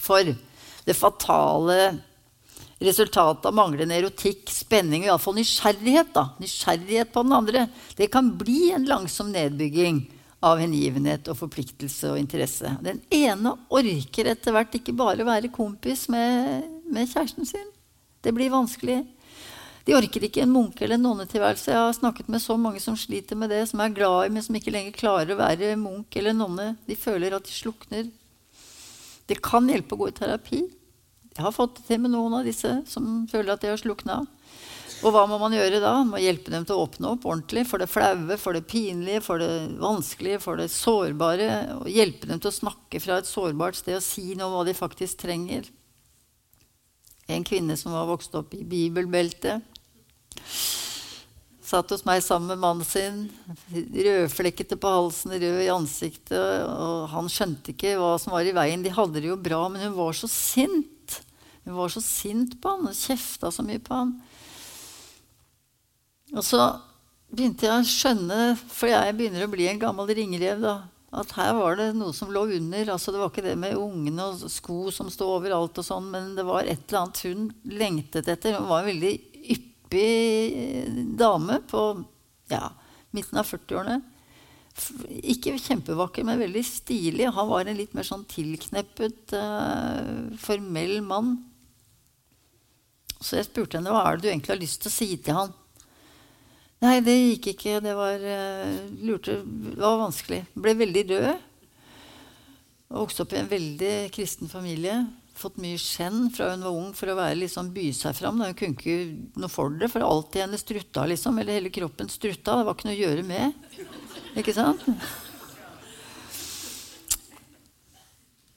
For det fatale resultatet av manglende erotikk, spenning og iallfall nysgjerrighet, da, nysgjerrighet på den andre, det kan bli en langsom nedbygging av hengivenhet og forpliktelse og interesse. Den ene orker etter hvert ikke bare være kompis med, med kjæresten sin. Det blir vanskelig. De orker ikke en munke- eller nonnetilværelse. Jeg har snakket med så mange som sliter med det, som er glad i, men som ikke lenger klarer å være munk eller nonne. De føler at de slukner. Det kan hjelpe å gå i terapi. Jeg har fått det til med noen av disse som føler at de har slukna. Og hva må man gjøre da? Man må hjelpe dem til å åpne opp ordentlig for det flaue, for det pinlige, for det vanskelige, for det sårbare. Og hjelpe dem til å snakke fra et sårbart sted og si noe om hva de faktisk trenger. En kvinne som var vokst opp i bibelbeltet, satt hos meg sammen med mannen sin. Rødflekkete på halsen, rød i ansiktet. Og han skjønte ikke hva som var i veien. De hadde det jo bra, men hun var så sint. Hun var så sint på han og kjefta så mye på han. Og så begynte jeg å skjønne, for jeg begynner å bli en gammel ringrev, da, at her var det noe som lå under. altså Det var ikke det med ungene og sko som sto overalt, og sånn, men det var et eller annet hun lengtet etter. Hun var en veldig yppig dame på ja, midten av 40-årene. Ikke kjempevakker, men veldig stilig. Han var en litt mer sånn tilkneppet, uh, formell mann. Så jeg spurte henne hva er det du egentlig har lyst til å si til han. Nei, det gikk ikke. Det var, uh, lurte, det var vanskelig. Ble veldig rød. Vokste opp i en veldig kristen familie. Fått mye skjenn fra hun var ung for å være liksom, by seg fram. Hun kunne ikke noe for det, for alt i henne strutta. liksom, Eller hele kroppen strutta. Det var ikke noe å gjøre med. Ikke sant?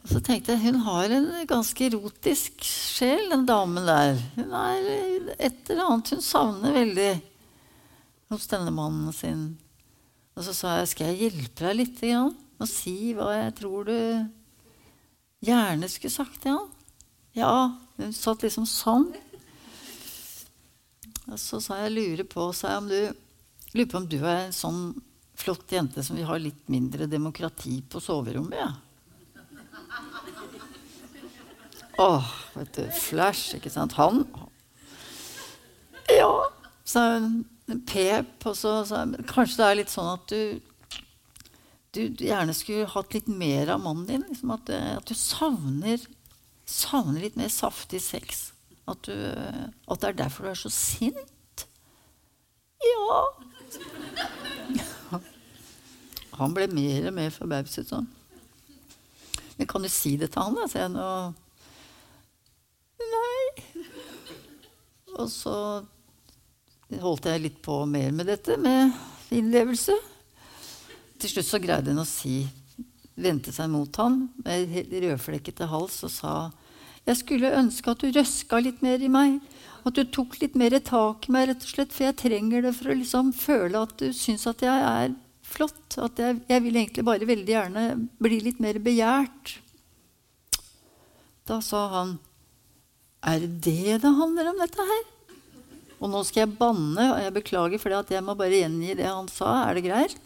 Og så tenkte jeg hun har en ganske erotisk sjel, den damen der. Hun er et eller annet hun savner veldig hos denne mannen sin. Og så sa jeg skal jeg hjelpe deg litt grann, og si hva jeg tror du gjerne skulle sagt til han. Ja, hun satt liksom sånn. Og så sa jeg lurer på, sa om du lurer på om du er en sånn flott jente som vil ha litt mindre demokrati på soverommet. Ja. Åh, vet du, Flash, ikke sant? Han Ja, sa hun. Pep. Og så sa hun kanskje det er litt sånn at du, du, gjerne skulle hatt litt mer av mannen din. Liksom at, at, du savner, savner litt mer saftig sex. At, du, at det er derfor du er så sint. Ja. Han ble mer og mer forbauset sånn. Men kan du si det til han, da? sier jeg nå. Nei. Og så holdt jeg litt på mer med dette, med innlevelse. Til slutt så greide hun å si, vendte seg mot han med rødflekkete hals og sa jeg skulle ønske at du røska litt mer i meg. At du tok litt mer tak i meg, rett og slett, for jeg trenger det for å liksom føle at du syns at jeg er flott. At jeg, jeg, vil egentlig bare veldig gjerne bli litt mer begjært. Da sa han Er det det det handler om, dette her? Og nå skal jeg banne, og jeg beklager for jeg må bare gjengi det han sa. Er det greit?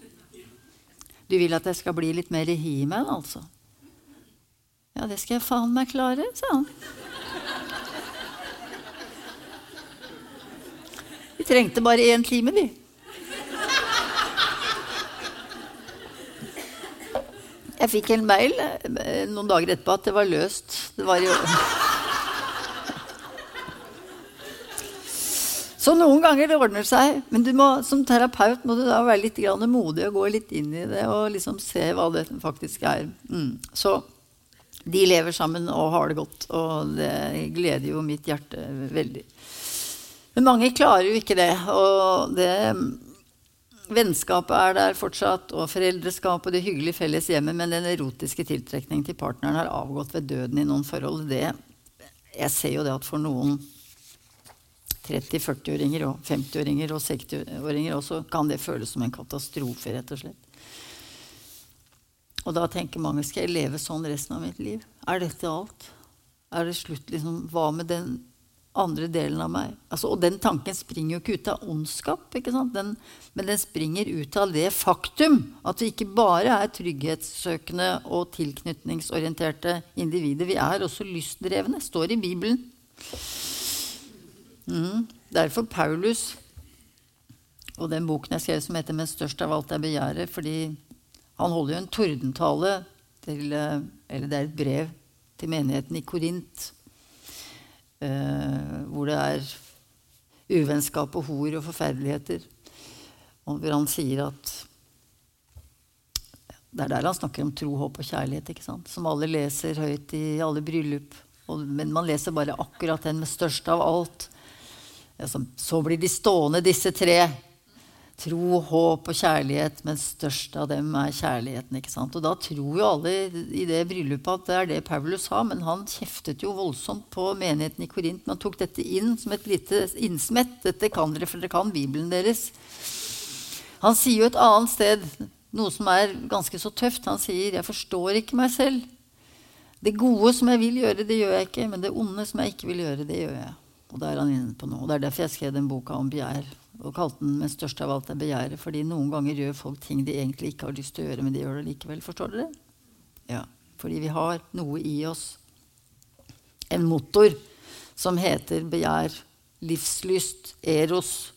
Du vil at jeg skal bli litt mer he-man, altså? Ja, det skal jeg faen meg klare, sa han. Vi trengte bare én time, vi. Jeg fikk en mail noen dager etterpå at det var løst. Det var i Så noen ganger det ordner seg. Men må, som terapeut må du da være litt modig og gå litt inn i det og liksom se hva det faktisk er. Mm. Så de lever sammen og har det godt, og det gleder jo mitt hjerte veldig. Men mange klarer jo ikke det. Og det Vennskapet er der fortsatt, og foreldreskapet, det hyggelige felles hjemmet, men den erotiske tiltrekningen til partneren har avgått ved døden i noen forhold. Det, jeg ser jo det at for noen 30-40-åringer og 50-åringer og 60-åringer også kan det føles som en katastrofe, rett og slett. Og da tenker mange skal jeg leve sånn resten av mitt liv? Er dette alt? Er det slutt? Liksom, hva med den andre delen av meg. Altså, og den tanken springer jo ikke ut av ondskap, den, men den springer ut av det faktum at vi ikke bare er trygghetssøkende og tilknytningsorienterte individer. Vi er også lystdrevne. Står i Bibelen. Mm. Derfor Paulus og den boken jeg skrev som heter 'Men størst av alt er begjæret', fordi han holder jo en tordentale til eh, Eller det er et brev til menigheten i Korint. eh, hvor det er uvennskap og hor og forferdeligheter. Og hvor han sier at Det er der han snakker om tro, håp og kjærlighet, som alle leser høyt i alle bryllup. Og, men man leser bare akkurat den med størst av alt. Så blir de stående, disse tre. Tro, håp og kjærlighet, men størst av dem er kjærligheten. ikke sant? Og da tror jo alle i det bryllupet at det er det Paulus sa, men han kjeftet jo voldsomt på menigheten i Korint. Man tok dette inn som et lite innsmett. Dette kan dere, for dere kan Bibelen deres. Han sier jo et annet sted noe som er ganske så tøft. Han sier 'Jeg forstår ikke meg selv'. Det gode som jeg vil gjøre, det gjør jeg ikke. Men det onde som jeg ikke vil gjøre, det gjør jeg. Og det er han inne på nå. Og det er derfor jeg skrev den boka om begjær og kalte den 'Men størst av alt er begjæret'. Fordi noen ganger gjør folk ting de egentlig ikke har lyst til å gjøre, men de gjør det likevel. Forstår dere? Ja. Fordi vi har noe i oss. En motor som heter begjær, livslyst, eros.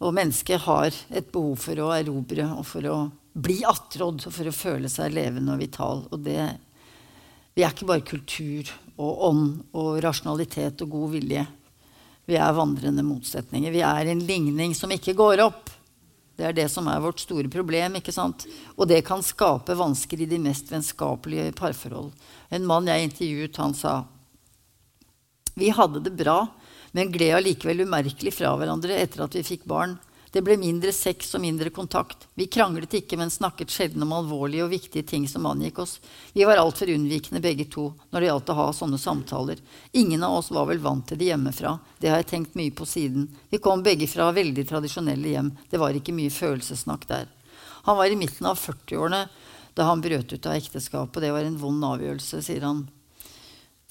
Og mennesket har et behov for å erobre og for å bli attrådd og for å føle seg levende og vital. Og det Vi er ikke bare kultur og ånd og rasjonalitet og god vilje. Vi er vandrende motsetninger. Vi er en ligning som ikke går opp. Det er det som er vårt store problem. ikke sant? Og det kan skape vansker i de mest vennskapelige parforhold. En mann jeg intervjuet, han sa vi hadde det bra, men gled allikevel umerkelig fra hverandre etter at vi fikk barn. Det ble mindre sex og mindre kontakt. Vi kranglet ikke, men snakket sjelden om alvorlige og viktige ting som angikk oss. Vi var altfor unnvikende begge to når det gjaldt å ha sånne samtaler. Ingen av oss var vel vant til det hjemmefra. Det har jeg tenkt mye på siden. Vi kom begge fra veldig tradisjonelle hjem. Det var ikke mye følelsessnakk der. Han var i midten av 40-årene da han brøt ut av ekteskapet. Det var en vond avgjørelse, sier han.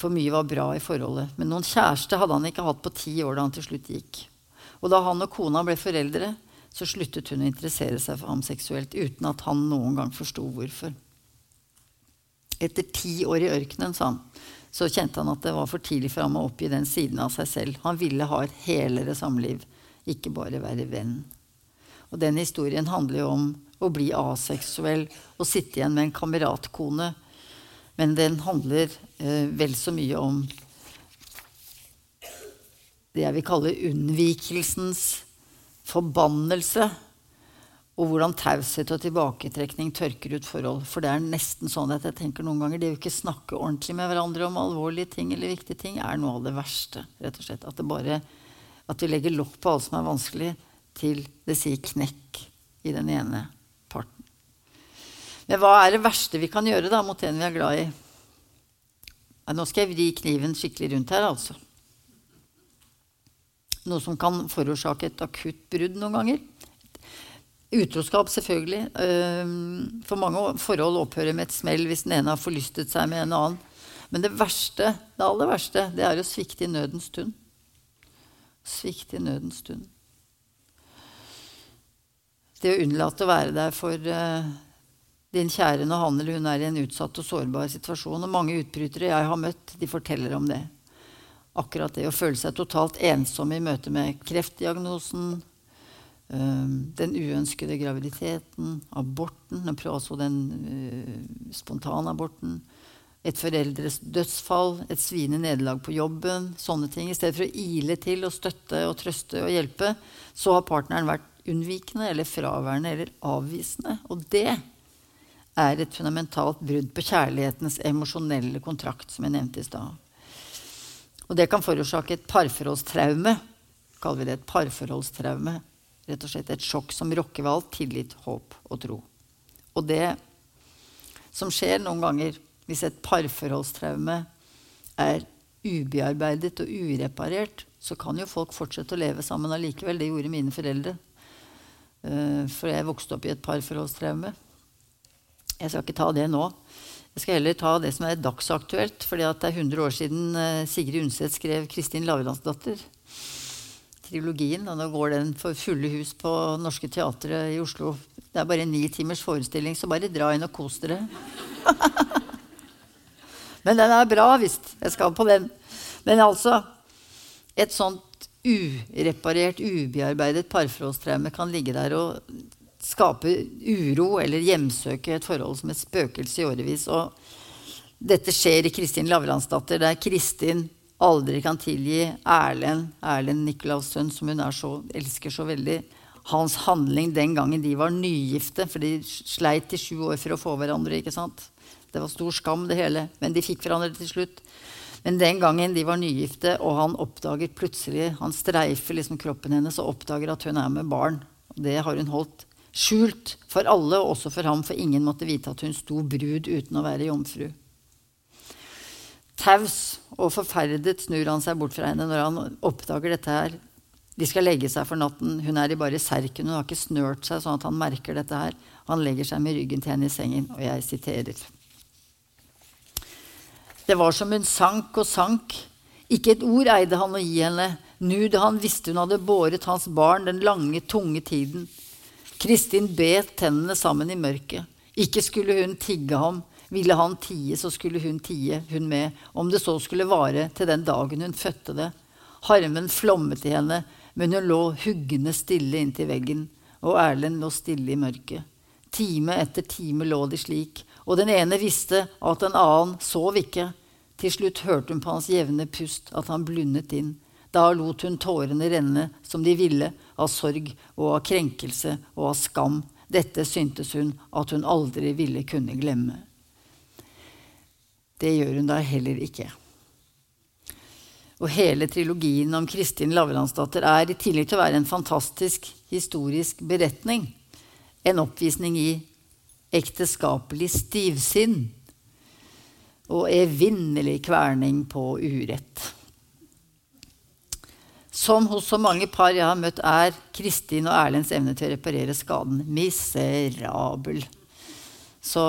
For mye var bra i forholdet. Men noen kjæreste hadde han ikke hatt på ti år da han til slutt gikk. Og da han og kona ble foreldre, så sluttet hun å interessere seg for ham seksuelt uten at han noen gang forsto hvorfor. Etter ti år i ørkenen, sa han, så kjente han at det var for tidlig for ham å oppgi den siden av seg selv. Han ville ha et helere samliv, ikke bare være venn. Og den historien handler jo om å bli aseksuell og sitte igjen med en kameratkone. Men den handler eh, vel så mye om det jeg vil kalle unnvikelsens forbannelse. Og hvordan taushet og tilbaketrekning tørker ut forhold. For det er nesten sånn at jeg tenker noen ganger det å ikke snakke ordentlig med hverandre om alvorlige ting eller viktige ting, er noe av det verste. rett og slett. At, det bare, at vi legger lokk på alt som er vanskelig, til det sier knekk i den ene parten. Men hva er det verste vi kan gjøre da mot en vi er glad i? Nå skal jeg vri kniven skikkelig rundt her, altså. Noe som kan forårsake et akutt brudd noen ganger. Utroskap, selvfølgelig. Ehm, for mange forhold opphører med et smell hvis den ene har forlystet seg med en annen. Men det verste, det aller verste, det er å svikte i nødens stund. Svikte i nødens stund. Det å unnlate å være der for uh, din kjære når han eller hun er i en utsatt og sårbar situasjon. Og mange utbrytere jeg har møtt, de forteller om det akkurat det å føle seg totalt ensom i møte med kreftdiagnosen, den uønskede graviditeten, aborten, altså den uh, spontanaborten, et foreldres dødsfall, et sviende nederlag på jobben, sånne ting. I stedet for å ile til og støtte og trøste og hjelpe, så har partneren vært unnvikende eller fraværende eller avvisende. Og det er et fundamentalt brudd på kjærlighetens emosjonelle kontrakt, som jeg nevnte i stad. Og det kan forårsake et parforholdstraume. Kaller vi det et parforholdstraume. Rett og slett et sjokk som rokker ved alt tillit, håp og tro. Og det som skjer noen ganger hvis et parforholdstraume er ubearbeidet og ureparert, så kan jo folk fortsette å leve sammen allikevel. Det gjorde mine foreldre. Eh, for jeg vokste opp i et parforholdstraume. Jeg skal ikke ta det nå. Jeg skal heller ta det som er dagsaktuelt, for det er 100 år siden eh, Sigrid Undset skrev 'Kristin Lavransdatter'. Trilogien. Og nå går den for fulle hus på Norske Teatret i Oslo. Det er bare ni timers forestilling, så bare dra inn og kos dere. Men den er bra visst. Jeg skal på den. Men altså Et sånt ureparert, ubearbeidet parforholdstraume kan ligge der og skape uro eller hjemsøke et forhold som et spøkelse i årevis. Og dette skjer i Kristin Lavransdatter, der Kristin aldri kan tilgi Erlend, Erlend Nikolaus sønn, som hun så, elsker så veldig. Hans handling den gangen de var nygifte, for de sleit i sju år for å få hverandre. ikke sant? Det var stor skam, det hele. Men de fikk hverandre til slutt. Men den gangen de var nygifte, og han oppdager plutselig Han streifer liksom kroppen hennes og oppdager at hun er med barn. Det har hun holdt skjult for alle, og også for ham, for ingen måtte vite at hun sto brud uten å være jomfru. Taus og forferdet snur han seg bort fra henne når han oppdager dette her. De skal legge seg for natten. Hun er i bare serken. Hun har ikke snørt seg sånn at han merker dette her. Han legger seg med ryggen til henne i sengen, og jeg siterer. Det var som hun sank og sank. Ikke et ord eide han å gi henne, nu da han visste hun hadde båret hans barn den lange, tunge tiden. Kristin bet tennene sammen i mørket. Ikke skulle hun tigge ham. Ville han tie, så skulle hun tie, hun med, om det så skulle vare til den dagen hun fødte det. Harmen flommet i henne, men hun lå huggende stille inntil veggen, og Erlend lå stille i mørket. Time etter time lå de slik, og den ene visste at den annen sov ikke. Til slutt hørte hun på hans jevne pust at han blundet inn. Da lot hun tårene renne som de ville, av sorg og av krenkelse og av skam. Dette syntes hun at hun aldri ville kunne glemme. Det gjør hun da heller ikke. Og hele trilogien om Kristin Lavransdatter er i tillegg til å være en fantastisk historisk beretning, en oppvisning i ekteskapelig stivsinn og evinnelig kverning på urett. Som hos så mange par jeg har møtt, er Kristin og Erlends evne til å reparere skaden miserabel. Så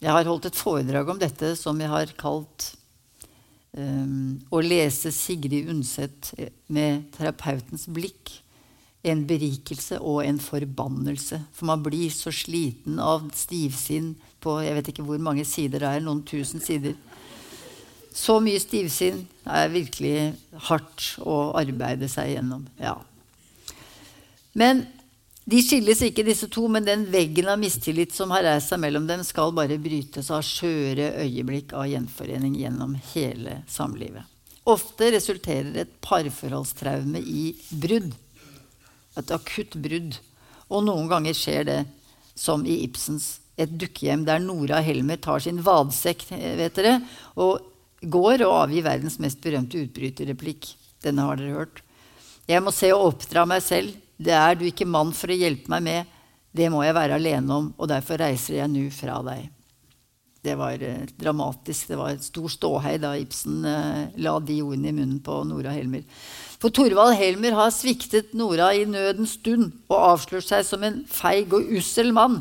jeg har holdt et foredrag om dette som jeg har kalt um, 'Å lese Sigrid Undset med terapeutens blikk'. En berikelse og en forbannelse. For man blir så sliten av stivsinn på jeg vet ikke hvor mange sider det er, noen tusen sider. Så mye stivsinn er virkelig hardt å arbeide seg gjennom. Ja. Men de skilles ikke, disse to, men den veggen av mistillit som har reist seg mellom dem, skal bare brytes av skjøre øyeblikk av gjenforening gjennom hele samlivet. Ofte resulterer et parforholdstraume i brudd. Et akutt brudd. Og noen ganger skjer det som i Ibsens Et dukkehjem, der Nora Helmer tar sin vadsekk vet dere, og går og avgi verdens mest berømte utbryterreplikk. Denne har dere hørt. Jeg må se og oppdra meg selv. Det er du ikke mann for å hjelpe meg med. Det må jeg være alene om, og derfor reiser jeg nå fra deg. Det var eh, dramatisk. Det var et stor ståhei da Ibsen eh, la de ordene i munnen på Nora Helmer. For Thorvald Helmer har sviktet Nora i nødens stund og avslørt seg som en feig og ussel mann.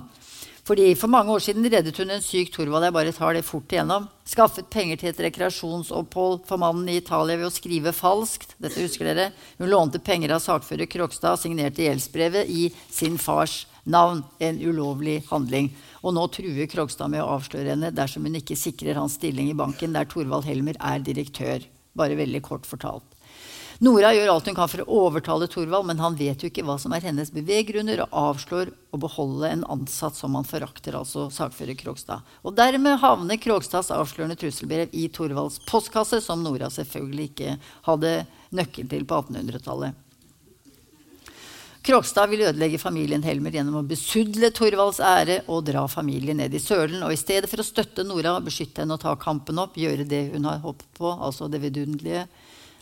Fordi For mange år siden reddet hun en syk Thorvald. Jeg bare tar det fort igjennom. Skaffet penger til et rekreasjonsopphold for mannen i Italia ved å skrive falskt. Dette husker dere. Hun lånte penger av sakfører Krokstad, signerte gjeldsbrevet i sin fars navn. En ulovlig handling. Og nå truer Krogstad med å avsløre henne dersom hun ikke sikrer hans stilling i banken, der Thorvald Helmer er direktør. Bare veldig kort fortalt. Nora gjør alt hun kan for å overtale Thorvald, men han vet jo ikke hva som er hennes beveggrunner, og avslår å beholde en ansatt som han forakter, altså sakfører Krogstad. Og dermed havner Krogstads avslørende trusselbrev i Thorvalds postkasse, som Nora selvfølgelig ikke hadde nøkkel til på 1800-tallet. Krogstad vil ødelegge familien Helmer gjennom å besudle Thorvalds ære og dra familien ned i sølen. Og i stedet for å støtte Nora, beskytte henne og ta kampen opp, gjøre det hun har håpet på, altså det vidunderlige,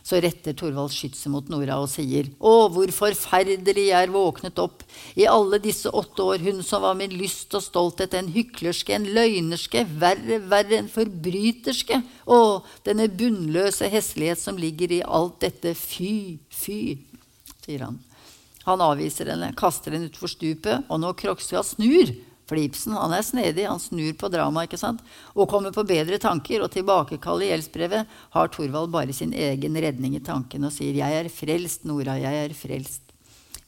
så retter Thorvald skytset mot Nora og sier Å, hvor forferdelig jeg er våknet opp i alle disse åtte år, hun som var min lyst og stolthet, en hyklerske, en løgnerske, verre, verre, en forbryterske. Å, denne bunnløse heslighet som ligger i alt dette, fy, fy, sier han. Han avviser henne, kaster henne utfor stupet, og når Krokstad snur For Ibsen han er snedig, han snur på dramaet og kommer på bedre tanker. Og tilbakekaller gjeldsbrevet har Thorvald bare sin egen redning i tanken og sier 'Jeg er frelst, Nora, jeg er frelst'.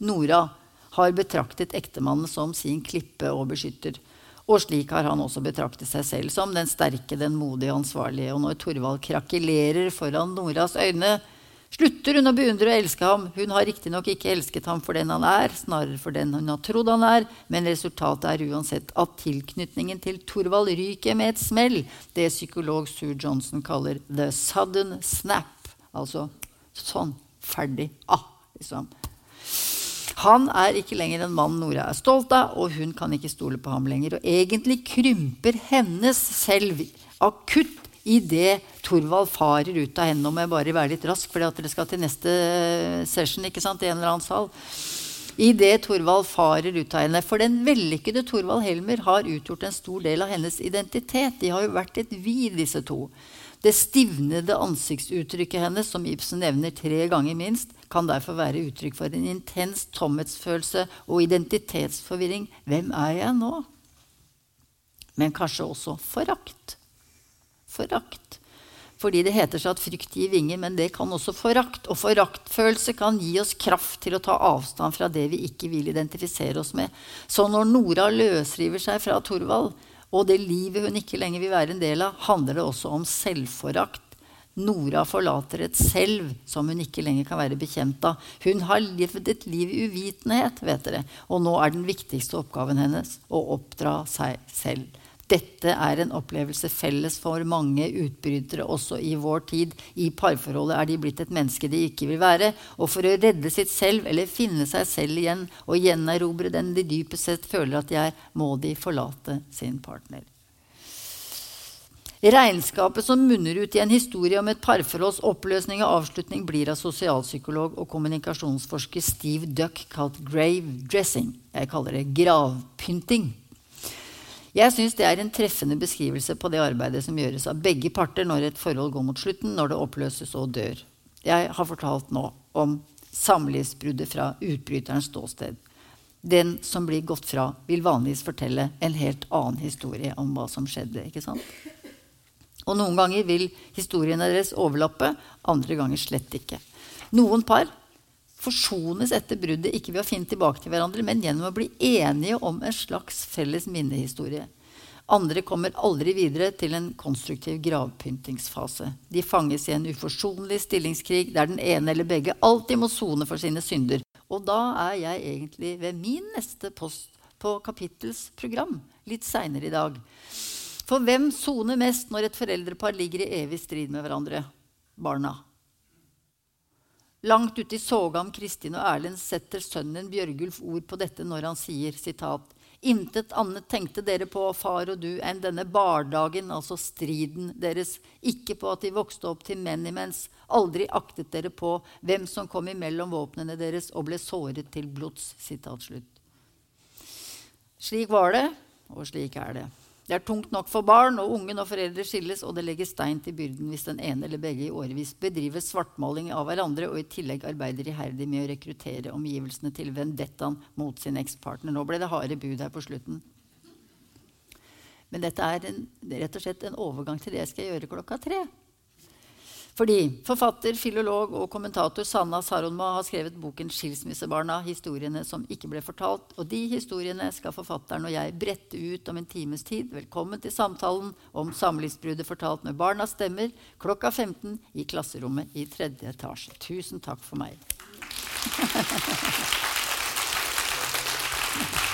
Nora har betraktet ektemannen som sin klippe og beskytter. Og slik har han også betraktet seg selv som den sterke, den modige og ansvarlige. Og når Thorvald krakelerer foran Noras øyne, slutter hun å beundre og elske ham. Hun har riktignok ikke elsket ham for den han er, snarere for den hun har trodd han er, men resultatet er uansett at tilknytningen til Thorvald ryker med et smell. Det psykolog Sue Johnson kaller 'the sudden snap'. Altså sånn. Ferdig. Ah, liksom. Han er ikke lenger en mann Nora er stolt av, og hun kan ikke stole på ham lenger. Og egentlig krymper hennes selv akutt idet Thorvald farer ut av henne. Nå må jeg bare være litt rask, for dere skal til neste session ikke sant, i en eller annen sal. Idet Thorvald farer ut av henne. For den vellykkede Thorvald Helmer har utgjort en stor del av hennes identitet. De har jo vært et vi, disse to. Det stivnede ansiktsuttrykket hennes, som Ibsen nevner tre ganger minst, kan derfor være uttrykk for en intens tomhetsfølelse og identitetsforvirring. Hvem er jeg nå? Men kanskje også forakt forakt. Fordi det heter seg at frykt gir vinger, men det kan også forakt. Og foraktfølelse kan gi oss kraft til å ta avstand fra det vi ikke vil identifisere oss med. Så når Nora løsriver seg fra Thorvald, og det livet hun ikke lenger vil være en del av, handler det også om selvforakt. Nora forlater et selv som hun ikke lenger kan være bekjent av. Hun har levd et liv i uvitenhet, vet dere, og nå er den viktigste oppgaven hennes å oppdra seg selv. Dette er en opplevelse felles for mange utbrytere også i vår tid. I parforholdet er de blitt et menneske de ikke vil være. Og for å redde sitt selv eller finne seg selv igjen og gjenerobre den de dypest sett føler at de er, må de forlate sin partner. Regnskapet som munner ut i en historie om et parforholds oppløsning og avslutning, blir av sosialpsykolog og kommunikasjonsforsker Steve Duck kalt grave dressing. Jeg kaller det gravpynting. Jeg syns det er en treffende beskrivelse på det arbeidet som gjøres av begge parter når et forhold går mot slutten, når det oppløses og dør. Jeg har fortalt nå om samlivsbruddet fra utbryterens ståsted. Den som blir gått fra, vil vanligvis fortelle en helt annen historie om hva som skjedde. ikke sant? Og noen ganger vil historiene deres overlappe, andre ganger slett ikke. Noen par forsones etter bruddet ikke ved å finne tilbake til hverandre, men gjennom å bli enige om en slags felles minnehistorie. Andre kommer aldri videre til en konstruktiv gravpyntingsfase. De fanges i en uforsonlig stillingskrig der den ene eller begge alltid må sone for sine synder. Og da er jeg egentlig ved min neste post på kapittels program litt seinere i dag. For hvem soner mest når et foreldrepar ligger i evig strid med hverandre? Barna. Langt ute i Sågam, Kristin og Erlend setter sønnen Bjørgulf ord på dette når han sier sitat, Intet annet tenkte dere på, far og du, enn denne bardagen, altså striden deres, ikke på at de vokste opp til menn imens, aldri aktet dere på hvem som kom imellom våpnene deres og ble såret til blods. Slik var det, og slik er det. Det er tungt nok for barn og unge og foreldre skilles, og det legger stein til byrden hvis den ene eller begge i årevis bedriver svartmaling av hverandre og i tillegg arbeider iherdig med å rekruttere omgivelsene til vendettaen mot sin ekspartner. Nå ble det harde bud her på slutten. Men dette er en, rett og slett en overgang til det jeg skal gjøre klokka tre. Fordi forfatter, filolog og kommentator Sanna Saronma har skrevet boken 'Skilsmissebarna historiene som ikke ble fortalt'. Og de historiene skal forfatteren og jeg brette ut om en times tid. Velkommen til samtalen om samlivsbruddet fortalt med barnas stemmer klokka 15 i klasserommet i tredje etasje. Tusen takk for meg.